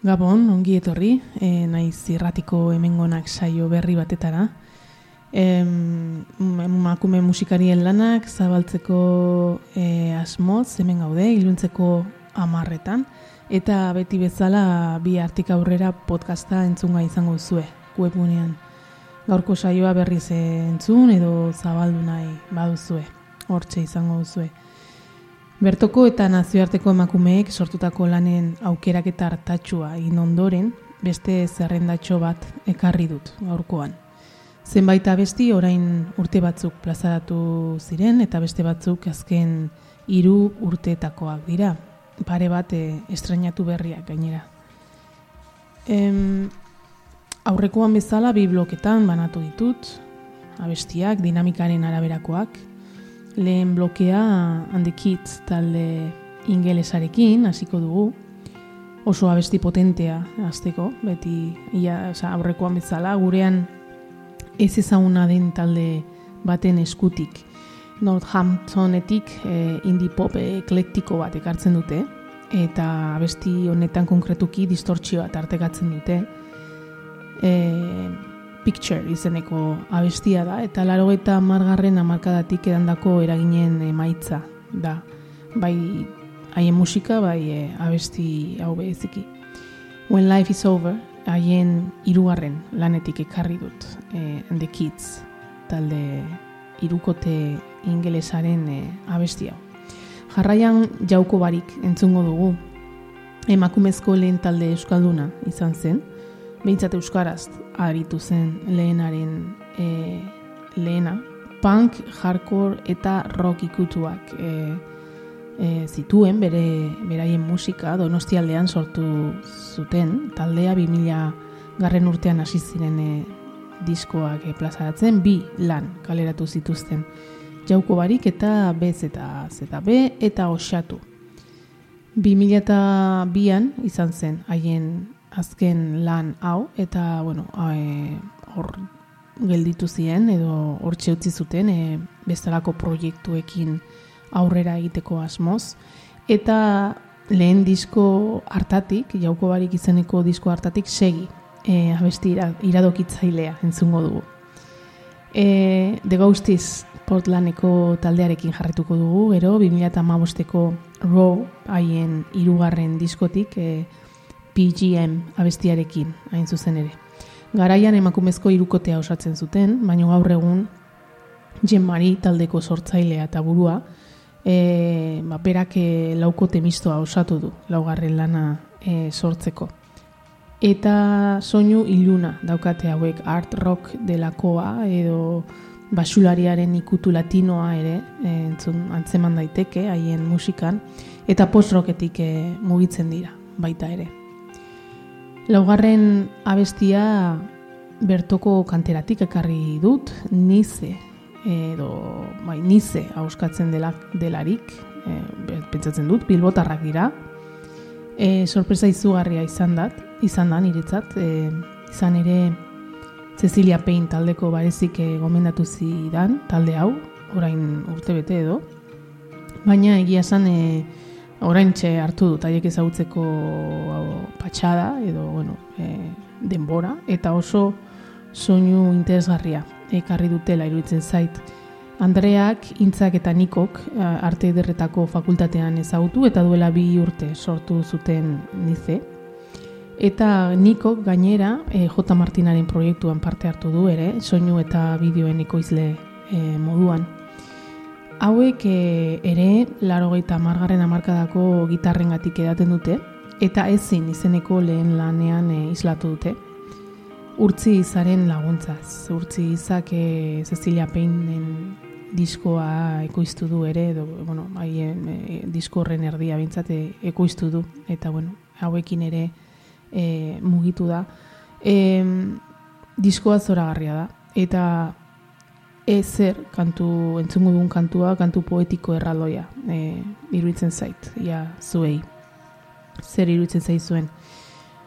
Gabon, ongi etorri, e, naiz irratiko hemengonak saio berri batetara. Em, makume musikarien lanak zabaltzeko e, asmoz, hemen gaude, iluntzeko amarretan. Eta beti bezala bi artik aurrera podcasta entzunga izango zue, webgunean. Gaurko saioa berriz entzun edo zabaldu nahi baduzue, hortxe izango duzue. Bertoko eta nazioarteko emakumeek sortutako lanen aukerak eta hartatxua egin ondoren, beste zerrendatxo bat ekarri dut gaurkoan. Zenbait abesti orain urte batzuk plazaratu ziren eta beste batzuk azken hiru urteetakoak dira. Pare bat e, estrenatu berriak gainera. Em, aurrekoan bezala bi bloketan banatu ditut, abestiak dinamikaren araberakoak, lehen blokea handikitz talde ingelesarekin hasiko dugu oso abesti potentea azteko, beti ia, oza, aurrekoan bezala, gurean ez ezaguna den talde baten eskutik. Northamptonetik e, indie pop eklektiko bat ekartzen dute, eta abesti honetan konkretuki distortzioa tartekatzen dute. E, Picture izeneko abestia da, eta laro eta margarren amarkadatik edandako eraginen emaitza da. Bai haien musika, bai e, abesti hau beheziki. When life is over, haien irugarren lanetik ekarri dut, e, The Kids, talde irukote ingelesaren e, abesti hau. Jarraian jauko barik entzungo dugu, emakumezko lehen talde euskalduna izan zen, behintzat euskaraz aritu zen lehenaren e, lehena. Punk, hardcore eta rock ikutuak e, e, zituen bere beraien musika donostialdean sortu zuten. Taldea 2000 garren urtean hasi ziren e, diskoak e, plazaratzen, bi lan kaleratu zituzten. Jauko barik eta bez eta ZB eta osatu. 2002an izan zen haien azken lan hau eta bueno, e, hor gelditu ziren edo hortxe utzi zuten e, bestelako proiektuekin aurrera egiteko asmoz eta lehen disko hartatik, jauko barik izeneko disko hartatik segi e, abesti iradokitzailea entzungo dugu. E, The Ghosties Portlandeko taldearekin jarretuko dugu, gero 2008ko Raw haien irugarren diskotik e, PGM abestiarekin, hain zuzen ere. Garaian emakumezko irukotea osatzen zuten, baina gaur egun Jen Mari taldeko sortzailea eta burua, e, ba, berak e, laukote mistoa osatu du, laugarren lana e, sortzeko. Eta soinu iluna daukate hauek art rock delakoa edo basulariaren ikutu latinoa ere entzun, antzeman daiteke haien musikan eta post-rocketik e, mugitzen dira baita ere. Laugarren abestia bertoko kanteratik ekarri dut, nize, edo, bai, nize hauskatzen dela, delarik, e, pentsatzen dut, bilbotarrak dira. E, sorpresa izugarria izan dat, izan da niretzat, e, izan ere Cecilia Pein taldeko barezik gomendatu zidan, talde hau, orain urte bete edo. Baina egia esan, e, oraintxe hartu dut haiek ezagutzeko patxada edo bueno, e, denbora eta oso soinu interesgarria ekarri dutela iruditzen zait. Andreak, Intzak eta Nikok arte ederretako fakultatean ezagutu eta duela bi urte sortu zuten nize. Eta Nikok gainera e, J. Martinaren proiektuan parte hartu du ere, soinu eta bideoen ekoizle e, moduan. Hauek e, ere, laro gaita margarren amarkadako gitarren gatik edaten dute, eta ezin izeneko lehen lanean e, islatu dute. Urtzi izaren laguntzaz, urtzi izak e, Cecilia Peinen diskoa ekoiztu du ere, edo, bueno, haien e, disko horren erdia bintzate ekoiztu du, eta bueno, hauekin ere e, mugitu da. E, diskoa zoragarria da, eta ezer kantu entzungu duen kantua, kantu poetiko erraldoia e, iruditzen zait, ja, zuei. Zer iruditzen zait zuen.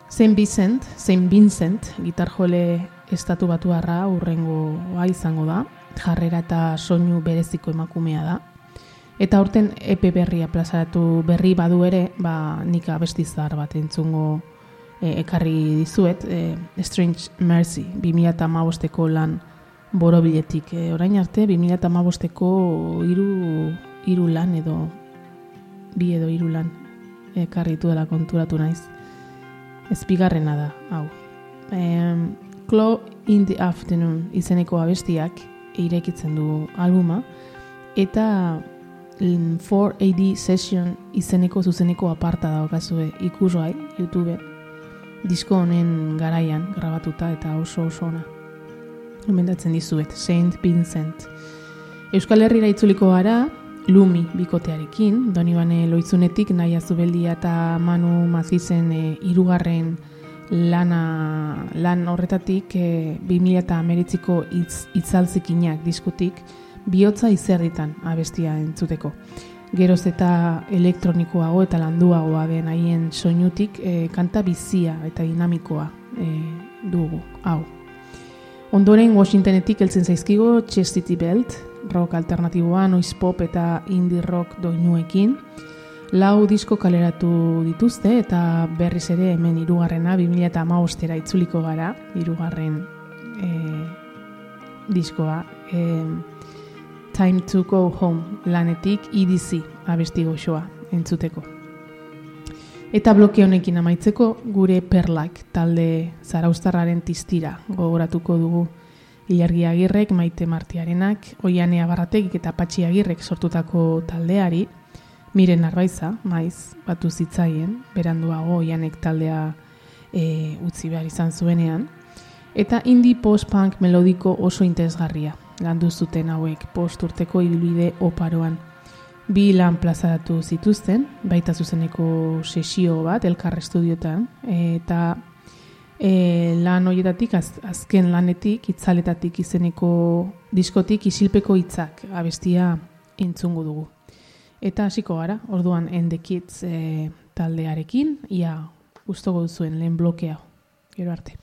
Zein Vincent, Zein Vincent, gitar jole estatu batu harra urrengo izango da, jarrera eta soinu bereziko emakumea da. Eta urten epe berria plazaratu berri badu ere, ba, nik abestizar bat entzungo e, ekarri dizuet, e, Strange Mercy, 2008ko lan borobiletik. E, orain arte, 2008ko iru, iru lan edo, bi edo iru lan ekarritu dela konturatu naiz. Ez bigarrena da, hau. E, Claw in the Afternoon izeneko abestiak irekitzen du albuma, eta 4AD Session izeneko zuzeneko aparta daukazue ikusgai YouTube disko honen garaian grabatuta eta oso oso ona. Hemendatzen dizuet, Saint Vincent. Euskal Herrira itzuliko gara, Lumi bikotearekin, doni bane loizunetik nahi azubeldia eta Manu Mazizen e, irugarren lana, lan horretatik e, 2000 eta ameritziko itz, itzalzikinak diskutik, bihotza izerritan abestia entzuteko. Geroz eta elektronikoago eta landuagoa den haien soinutik e, kanta bizia eta dinamikoa e, dugu, hau. Ondoren Washingtonetik heltzen zaizkigo Chastity Belt, rock alternatiboa, noise pop eta indie rock doinuekin. Lau disko kaleratu dituzte eta berriz ere hemen irugarrena 2000 eta maostera itzuliko gara, irugarren e, diskoa. E, Time to go home lanetik EDC abesti goxoa entzuteko. Eta bloke honekin amaitzeko gure perlak talde zaraustarraren tistira gogoratuko dugu. Ilargi Agirrek, Maite Martiarenak, Oiane Abarratek eta Patxi Agirrek sortutako taldeari, miren arbaiza, maiz, batu zitzaien, beranduago Oianek taldea e, utzi behar izan zuenean, eta indie post-punk melodiko oso interesgarria landu zuten hauek post urteko ibilbide oparoan. Bi lan plazaratu zituzten, baita zuzeneko sesio bat, elkar estudiotan, eta e, lan horietatik, az, azken lanetik, itzaletatik izeneko diskotik isilpeko hitzak abestia entzungu dugu. Eta hasiko gara, orduan endekitz e, taldearekin, ia guztoko duzuen lehen blokea. Gero arte.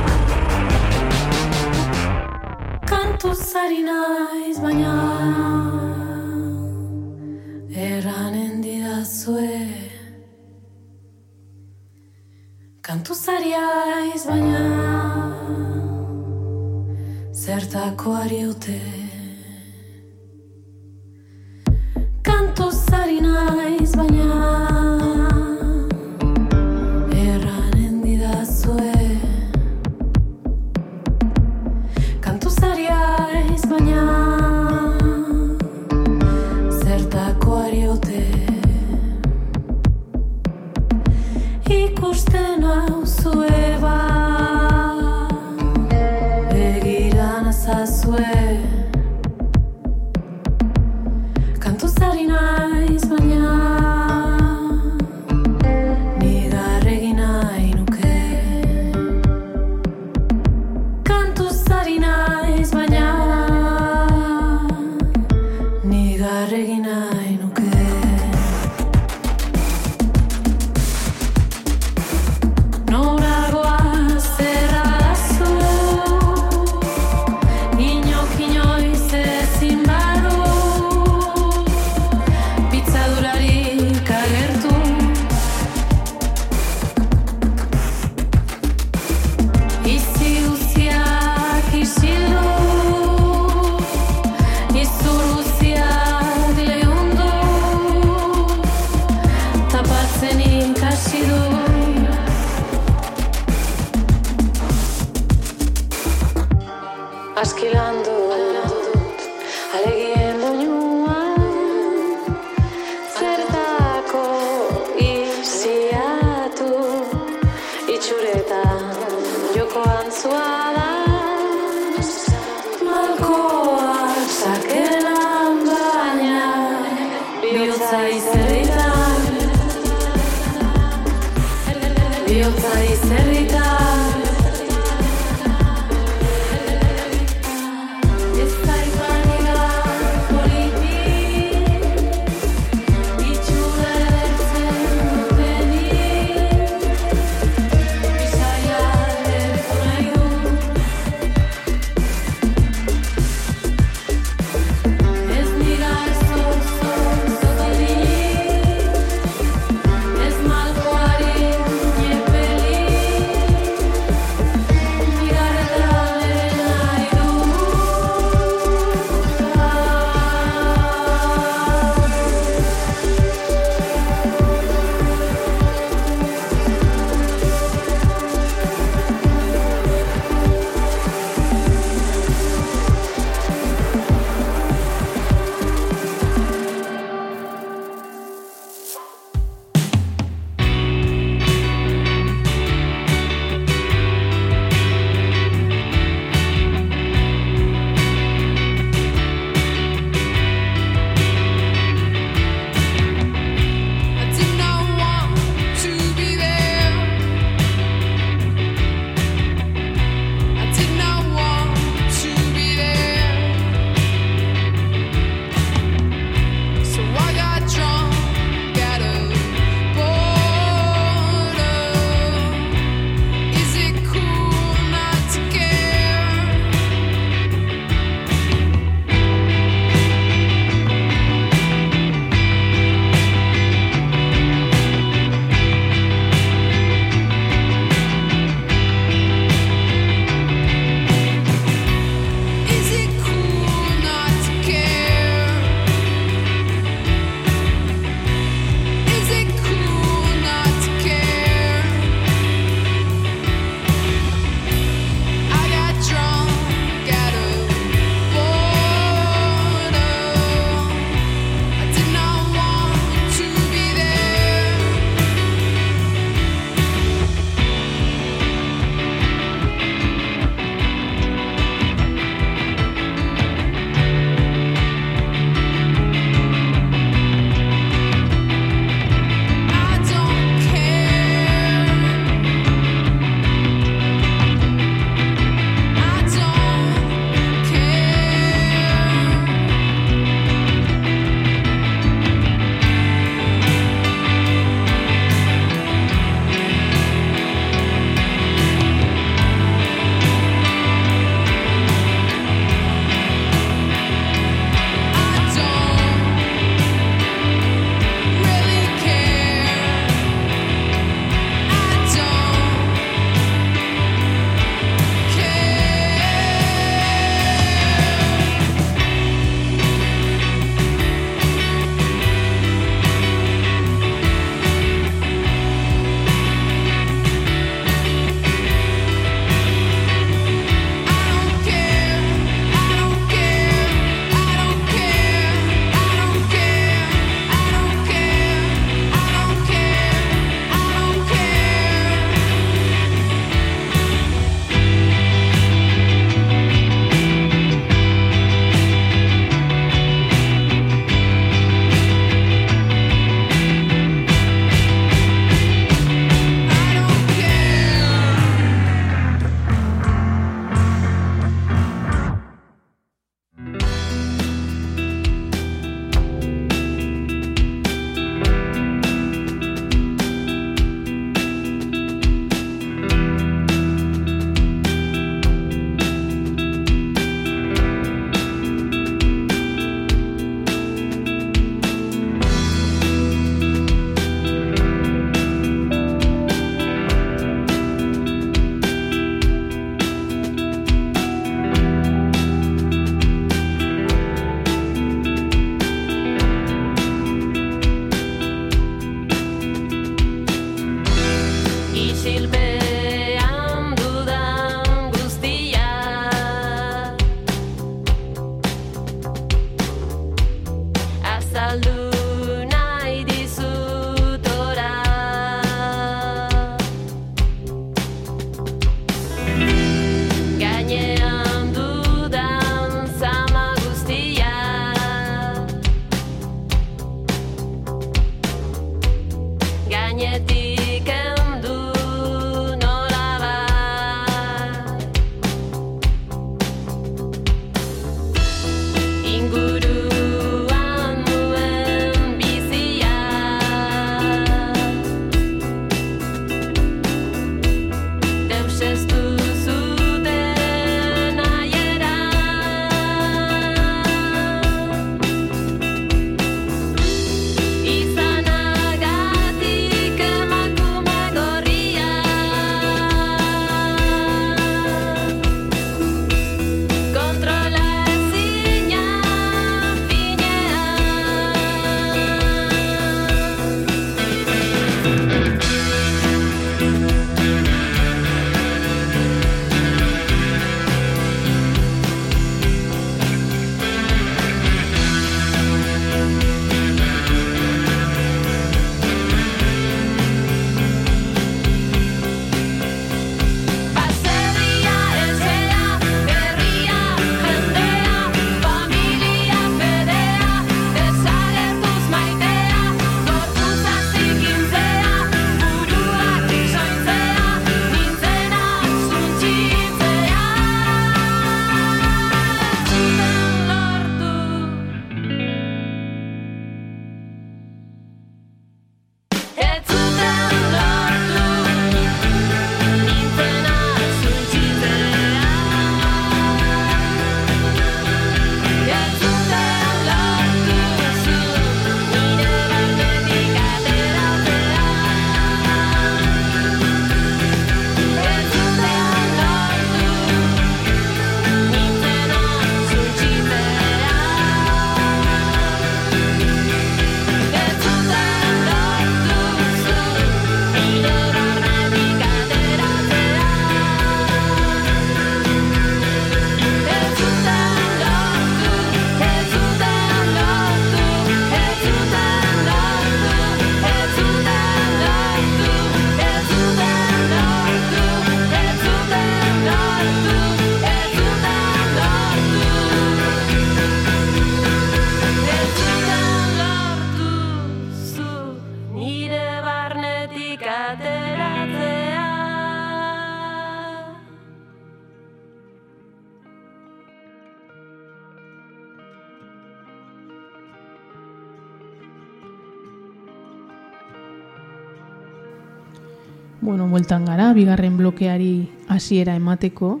Bigarren blokeari hasiera emateko,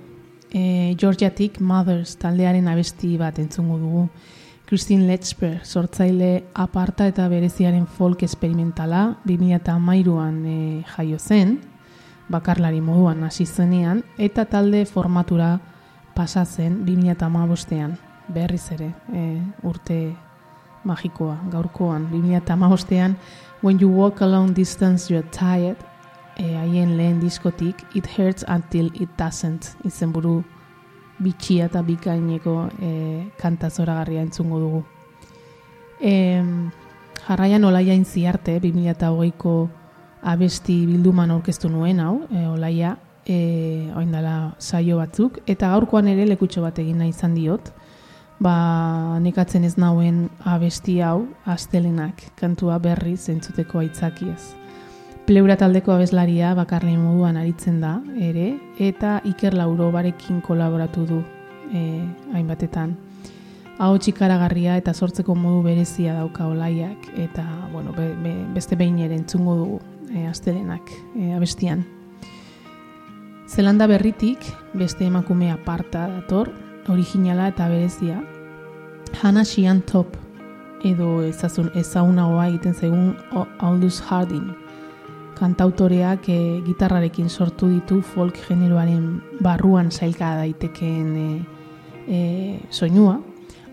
e, Georgiatik Mothers taldearen abesti bat entzungo dugu. Christine Lechper, sortzaile aparta eta bereziaren folk esperimentala, 2008an e, jaio zen, bakarlari moduan hasi zenean, eta talde formatura pasa zen 2008an, berriz ere, e, urte magikoa, gaurkoan, 2008an, When you walk a long distance, you're tired, e, haien lehen diskotik It Hurts Until It Doesn't izenburu bitxia eta bikaineko e, kanta zoragarria entzungo dugu. E, jarraian olaia ziarte 2008ko abesti bilduman aurkeztu nuen hau, e, olaia e, oindala saio batzuk, eta gaurkoan ere lekutxo bat egin nahi izan diot, ba, nekatzen ez nauen abesti hau, astelenak, kantua berriz entzuteko aitzakiez. Pleura taldeko abeslaria bakarren moduan aritzen da, ere, eta Iker Lauro barekin kolaboratu du e, hainbatetan. Hau txikaragarria eta sortzeko modu berezia dauka olaiak, eta bueno, be, be, beste behin ere entzungo dugu e, astelenak e, abestian. Zelanda berritik beste emakume aparta dator, originala eta berezia. Hannah Sheehan Top edo ezazun ezaunagoa egiten zaigun Aldous Harding. Kantautoreak e, gitarrarekin sortu ditu folk generoaren barruan sailka daitekeen e, e, soinua.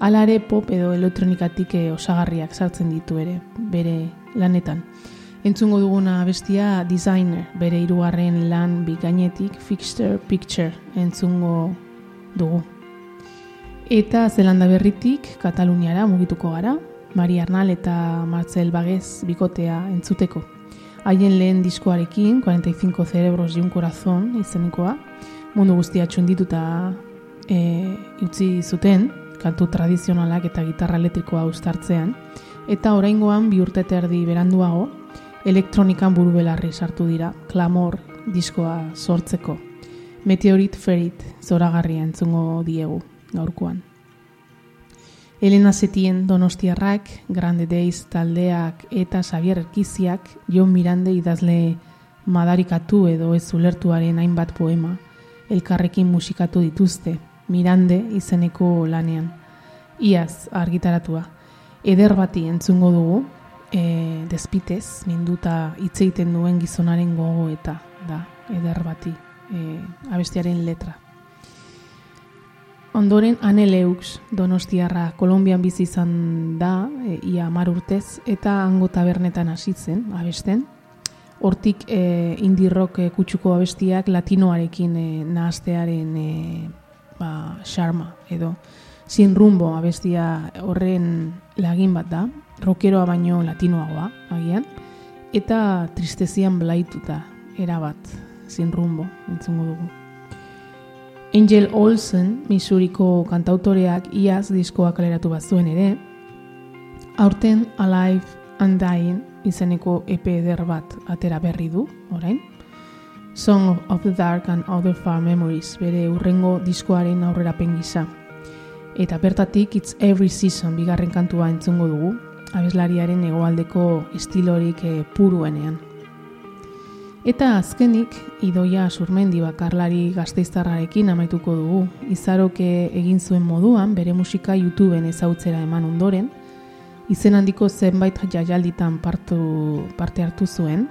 Hala ere pop edo elektronikatik osagarriak sartzen ditu ere bere lanetan. Entzungo duguna bestia designer, bere hirugarren lan bikainetik Fixture Picture entzungo dugu. Eta Zelanda berritik Kataluniara mugituko gara, Mari Arnal eta Marcel Bagez bikotea entzuteko. Haien lehen diskoarekin, 45 cerebros y un corazón izenekoa, mundu guztia txundituta e, utzi zuten, kantu tradizionalak eta gitarra elektrikoa uztartzean, eta oraingoan bi urte eta erdi beranduago, elektronikan buru belarri sartu dira, klamor diskoa sortzeko. Meteorit Ferit zoragarria entzungo diegu gaurkoan. Elena Setien Donostiarrak, Grande Days taldeak eta Xavier Erkiziak Jon Mirande idazle madarikatu edo ez ulertuaren hainbat poema elkarrekin musikatu dituzte Mirande izeneko lanean. Iaz argitaratua. Eder bati entzungo dugu, e, despitez, minduta hitz egiten duen gizonaren gogo eta da, eder bati, e, abestiaren letra. Ondoren Aneleux Donostiarra Kolombian bizi izan da e, ia hamar urtez eta hango tabernetan hasi zen abesten. Hortik e, indie rock e, kutsuko abestiak latinoarekin e, nahastearen e, ba, charma edo sin rumbo abestia horren lagin bat da, rockeroa baino latinoagoa agian eta tristezian blaituta erabat sin rumbo entzungo dugu. Angel Olsen, Missouriko kantautoreak iaz diskoa kaleratu bat zuen ere, aurten Alive and Dying izeneko EP eder bat atera berri du, orain. Song of the Dark and Other Far Memories, bere urrengo diskoaren aurrera pengisa. Eta bertatik It's Every Season bigarren kantua entzungo dugu, abeslariaren hegoaldeko estilorik eh, puruenean. Eta azkenik, idoia surmendi bakarlari gazteiztarrarekin amaituko dugu. Izaroke egin zuen moduan, bere musika YouTubeen ezautzera eman ondoren, izen handiko zenbait jaialditan partu, parte hartu zuen,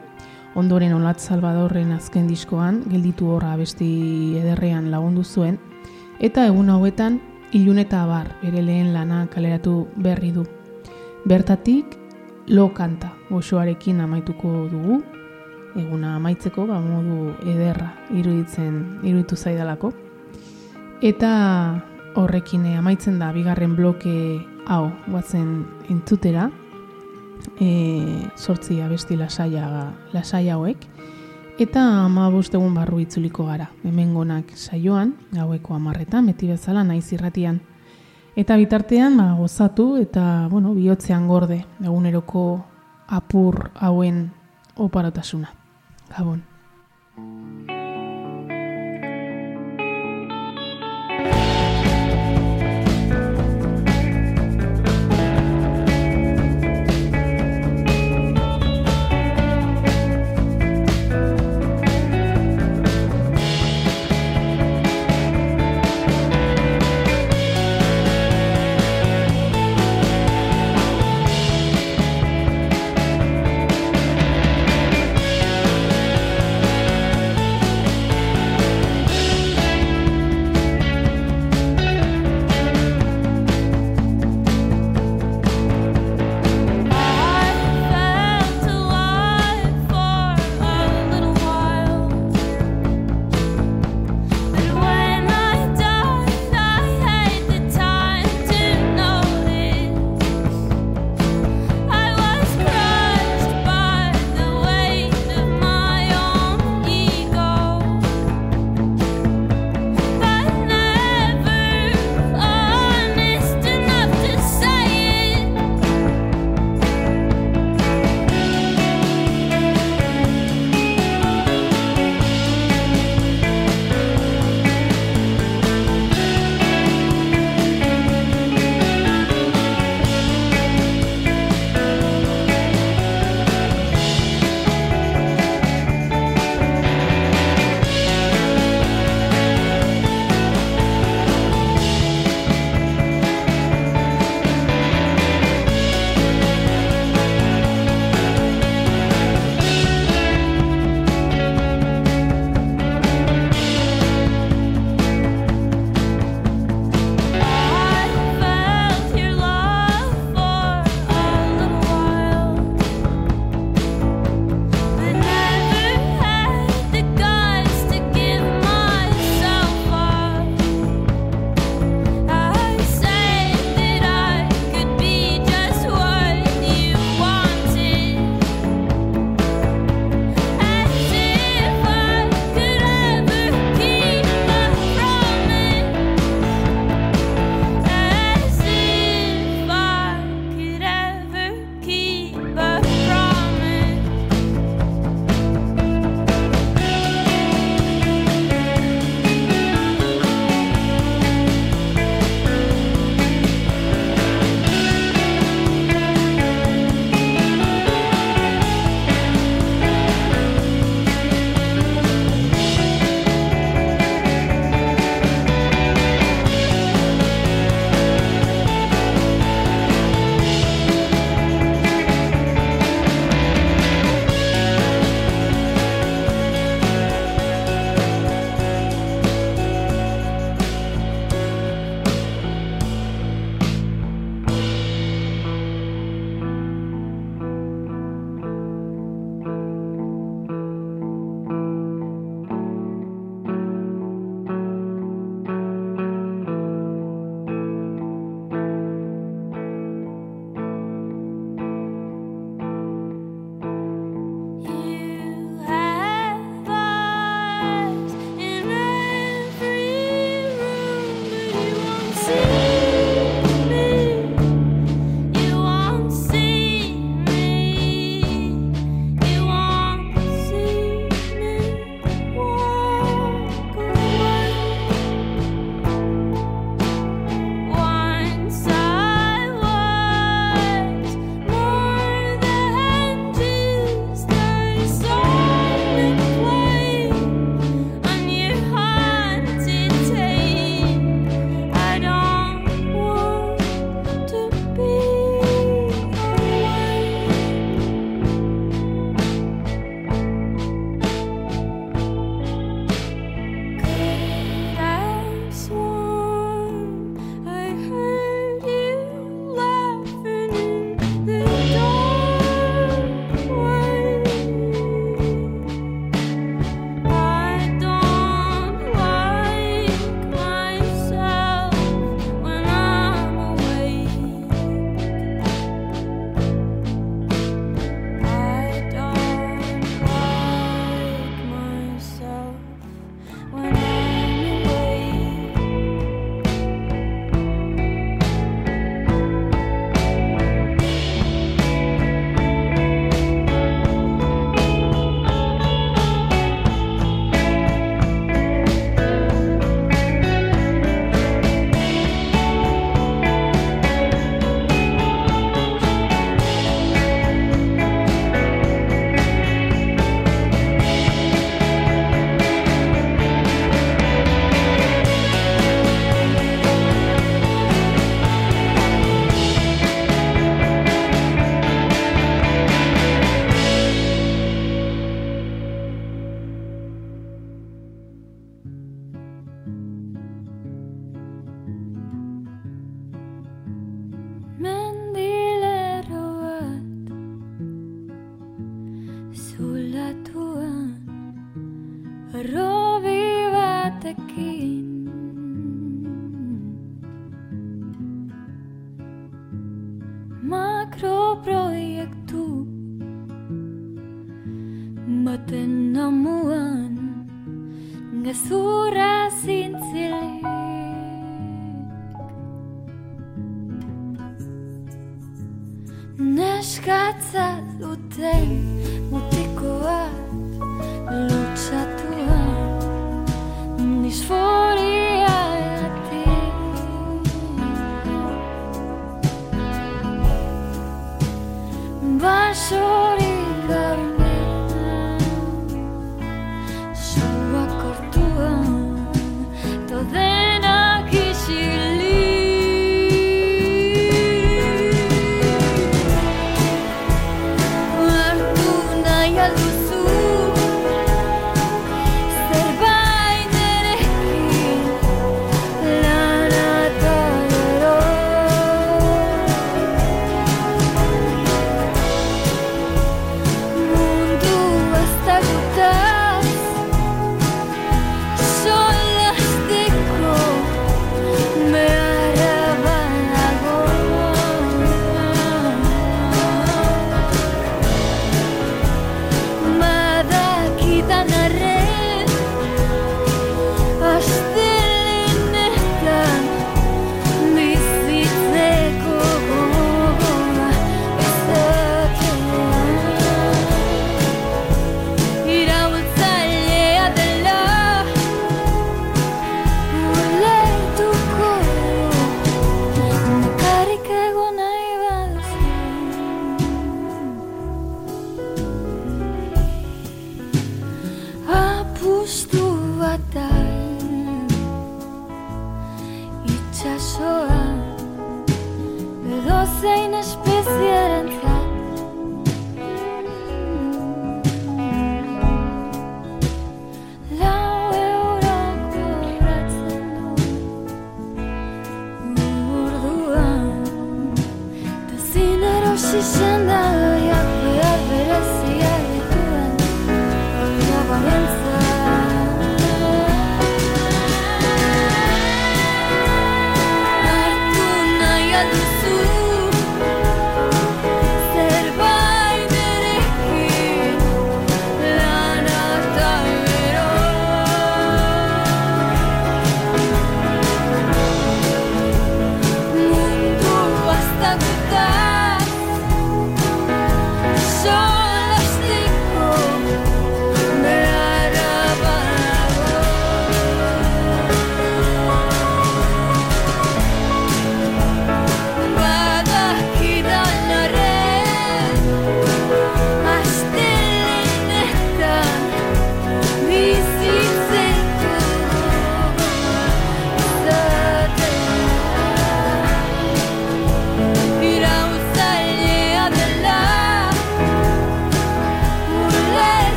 ondoren Olat Salvadorren azken diskoan, gelditu horra besti ederrean lagundu zuen, eta egun hauetan, ilun eta abar bere lehen lana kaleratu berri du. Bertatik, lo kanta, goxoarekin amaituko dugu, eguna amaitzeko ba, modu ederra iruditzen iruditu zaidalako. Eta horrekin amaitzen da bigarren bloke hau guatzen entzutera e, sortzi abesti lasaia, lasaia hauek eta ama egun barru itzuliko gara hemengonak saioan gaueko amarretan beti bezala naiz irratian eta bitartean ba, gozatu eta bueno, bihotzean gorde eguneroko apur hauen oparotasuna. Gabon.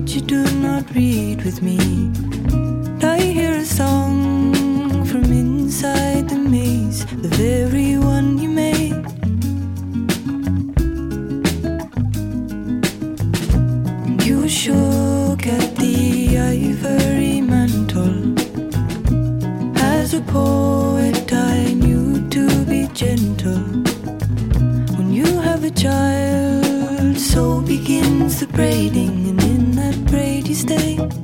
but you do not read with me. I hear a song from inside the maze, the very one you made. You shook at the ivory mantle. As a poet, I knew to be gentle. When you have a child, so begins the braiding stay.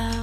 have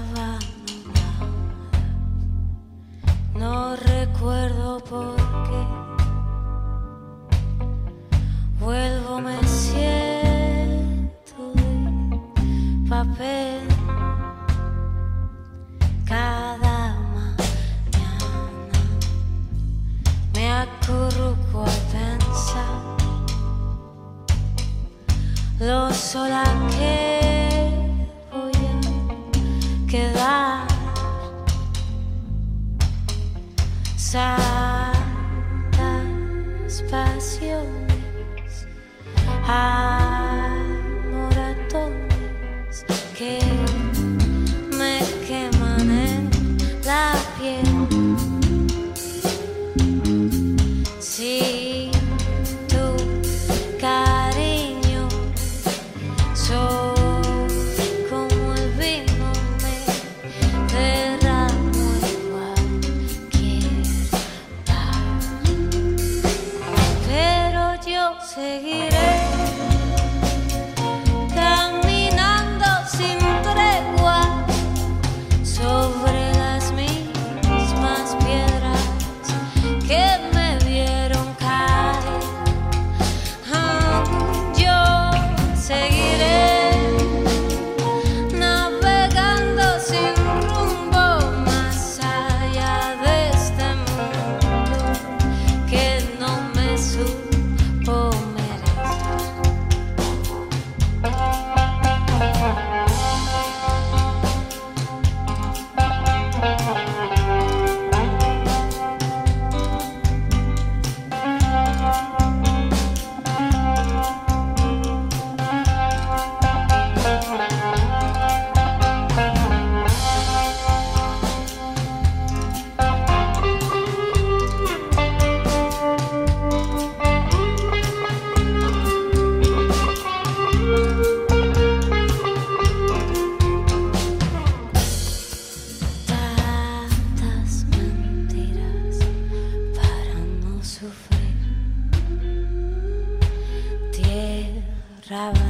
cerraba.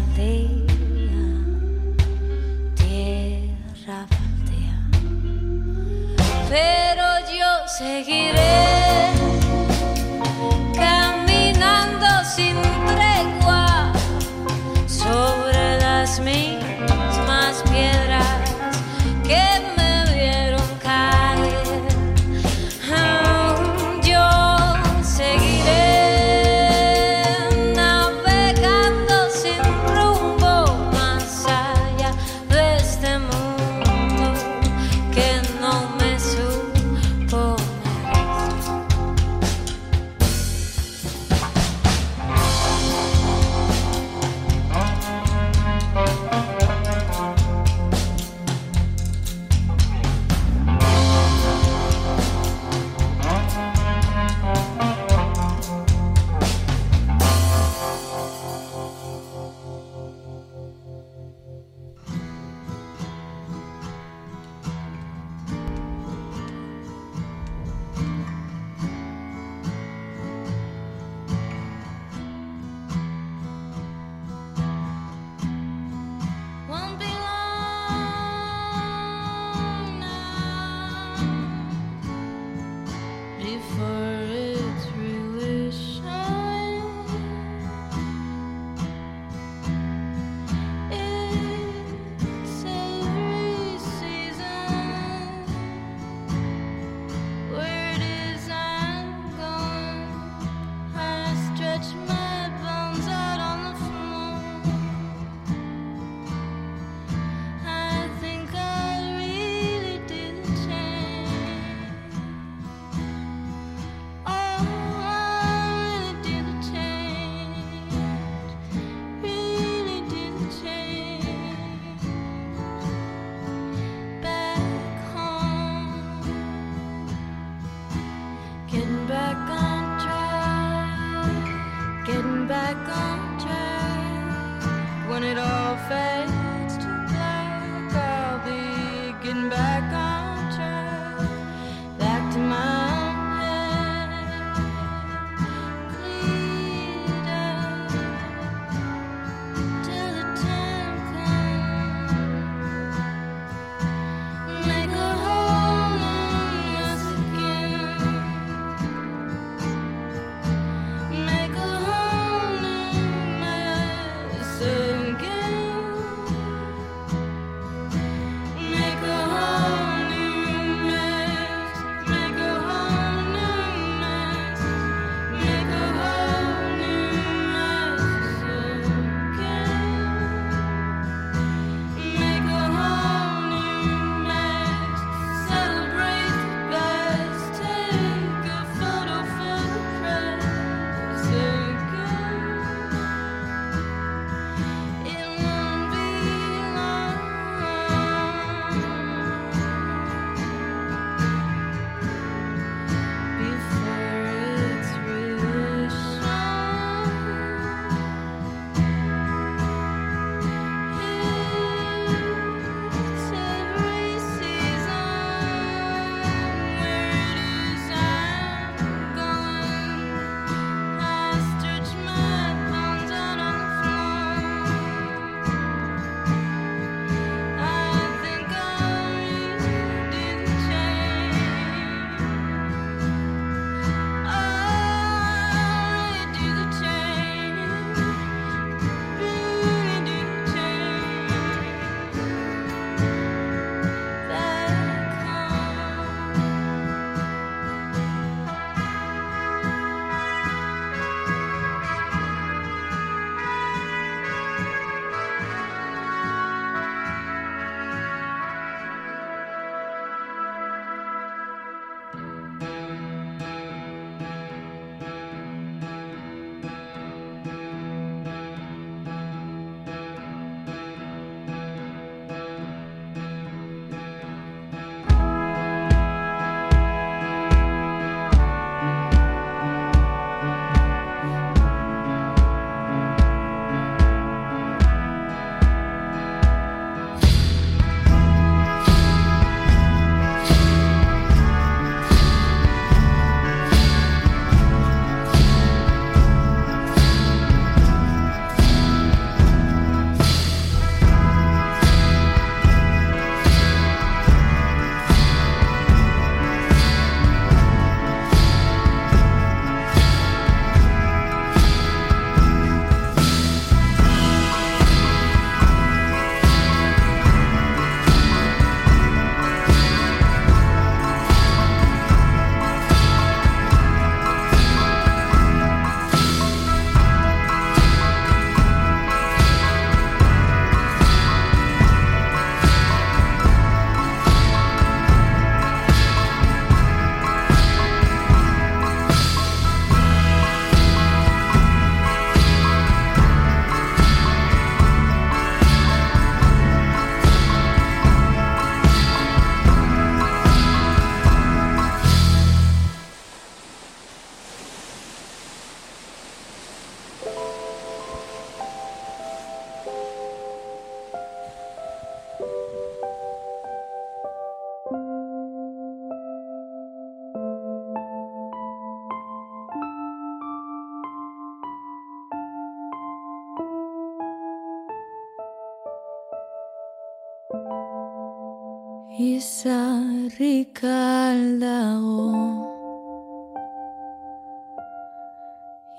bakarrik aldago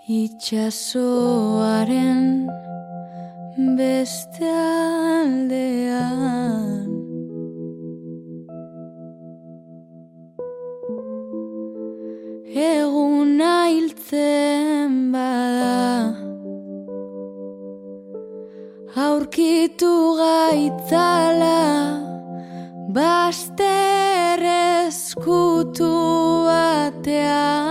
Itxasoaren beste aldean. Eguna hiltzen bada. Aurkitu gaitzala. Baster eskutu batean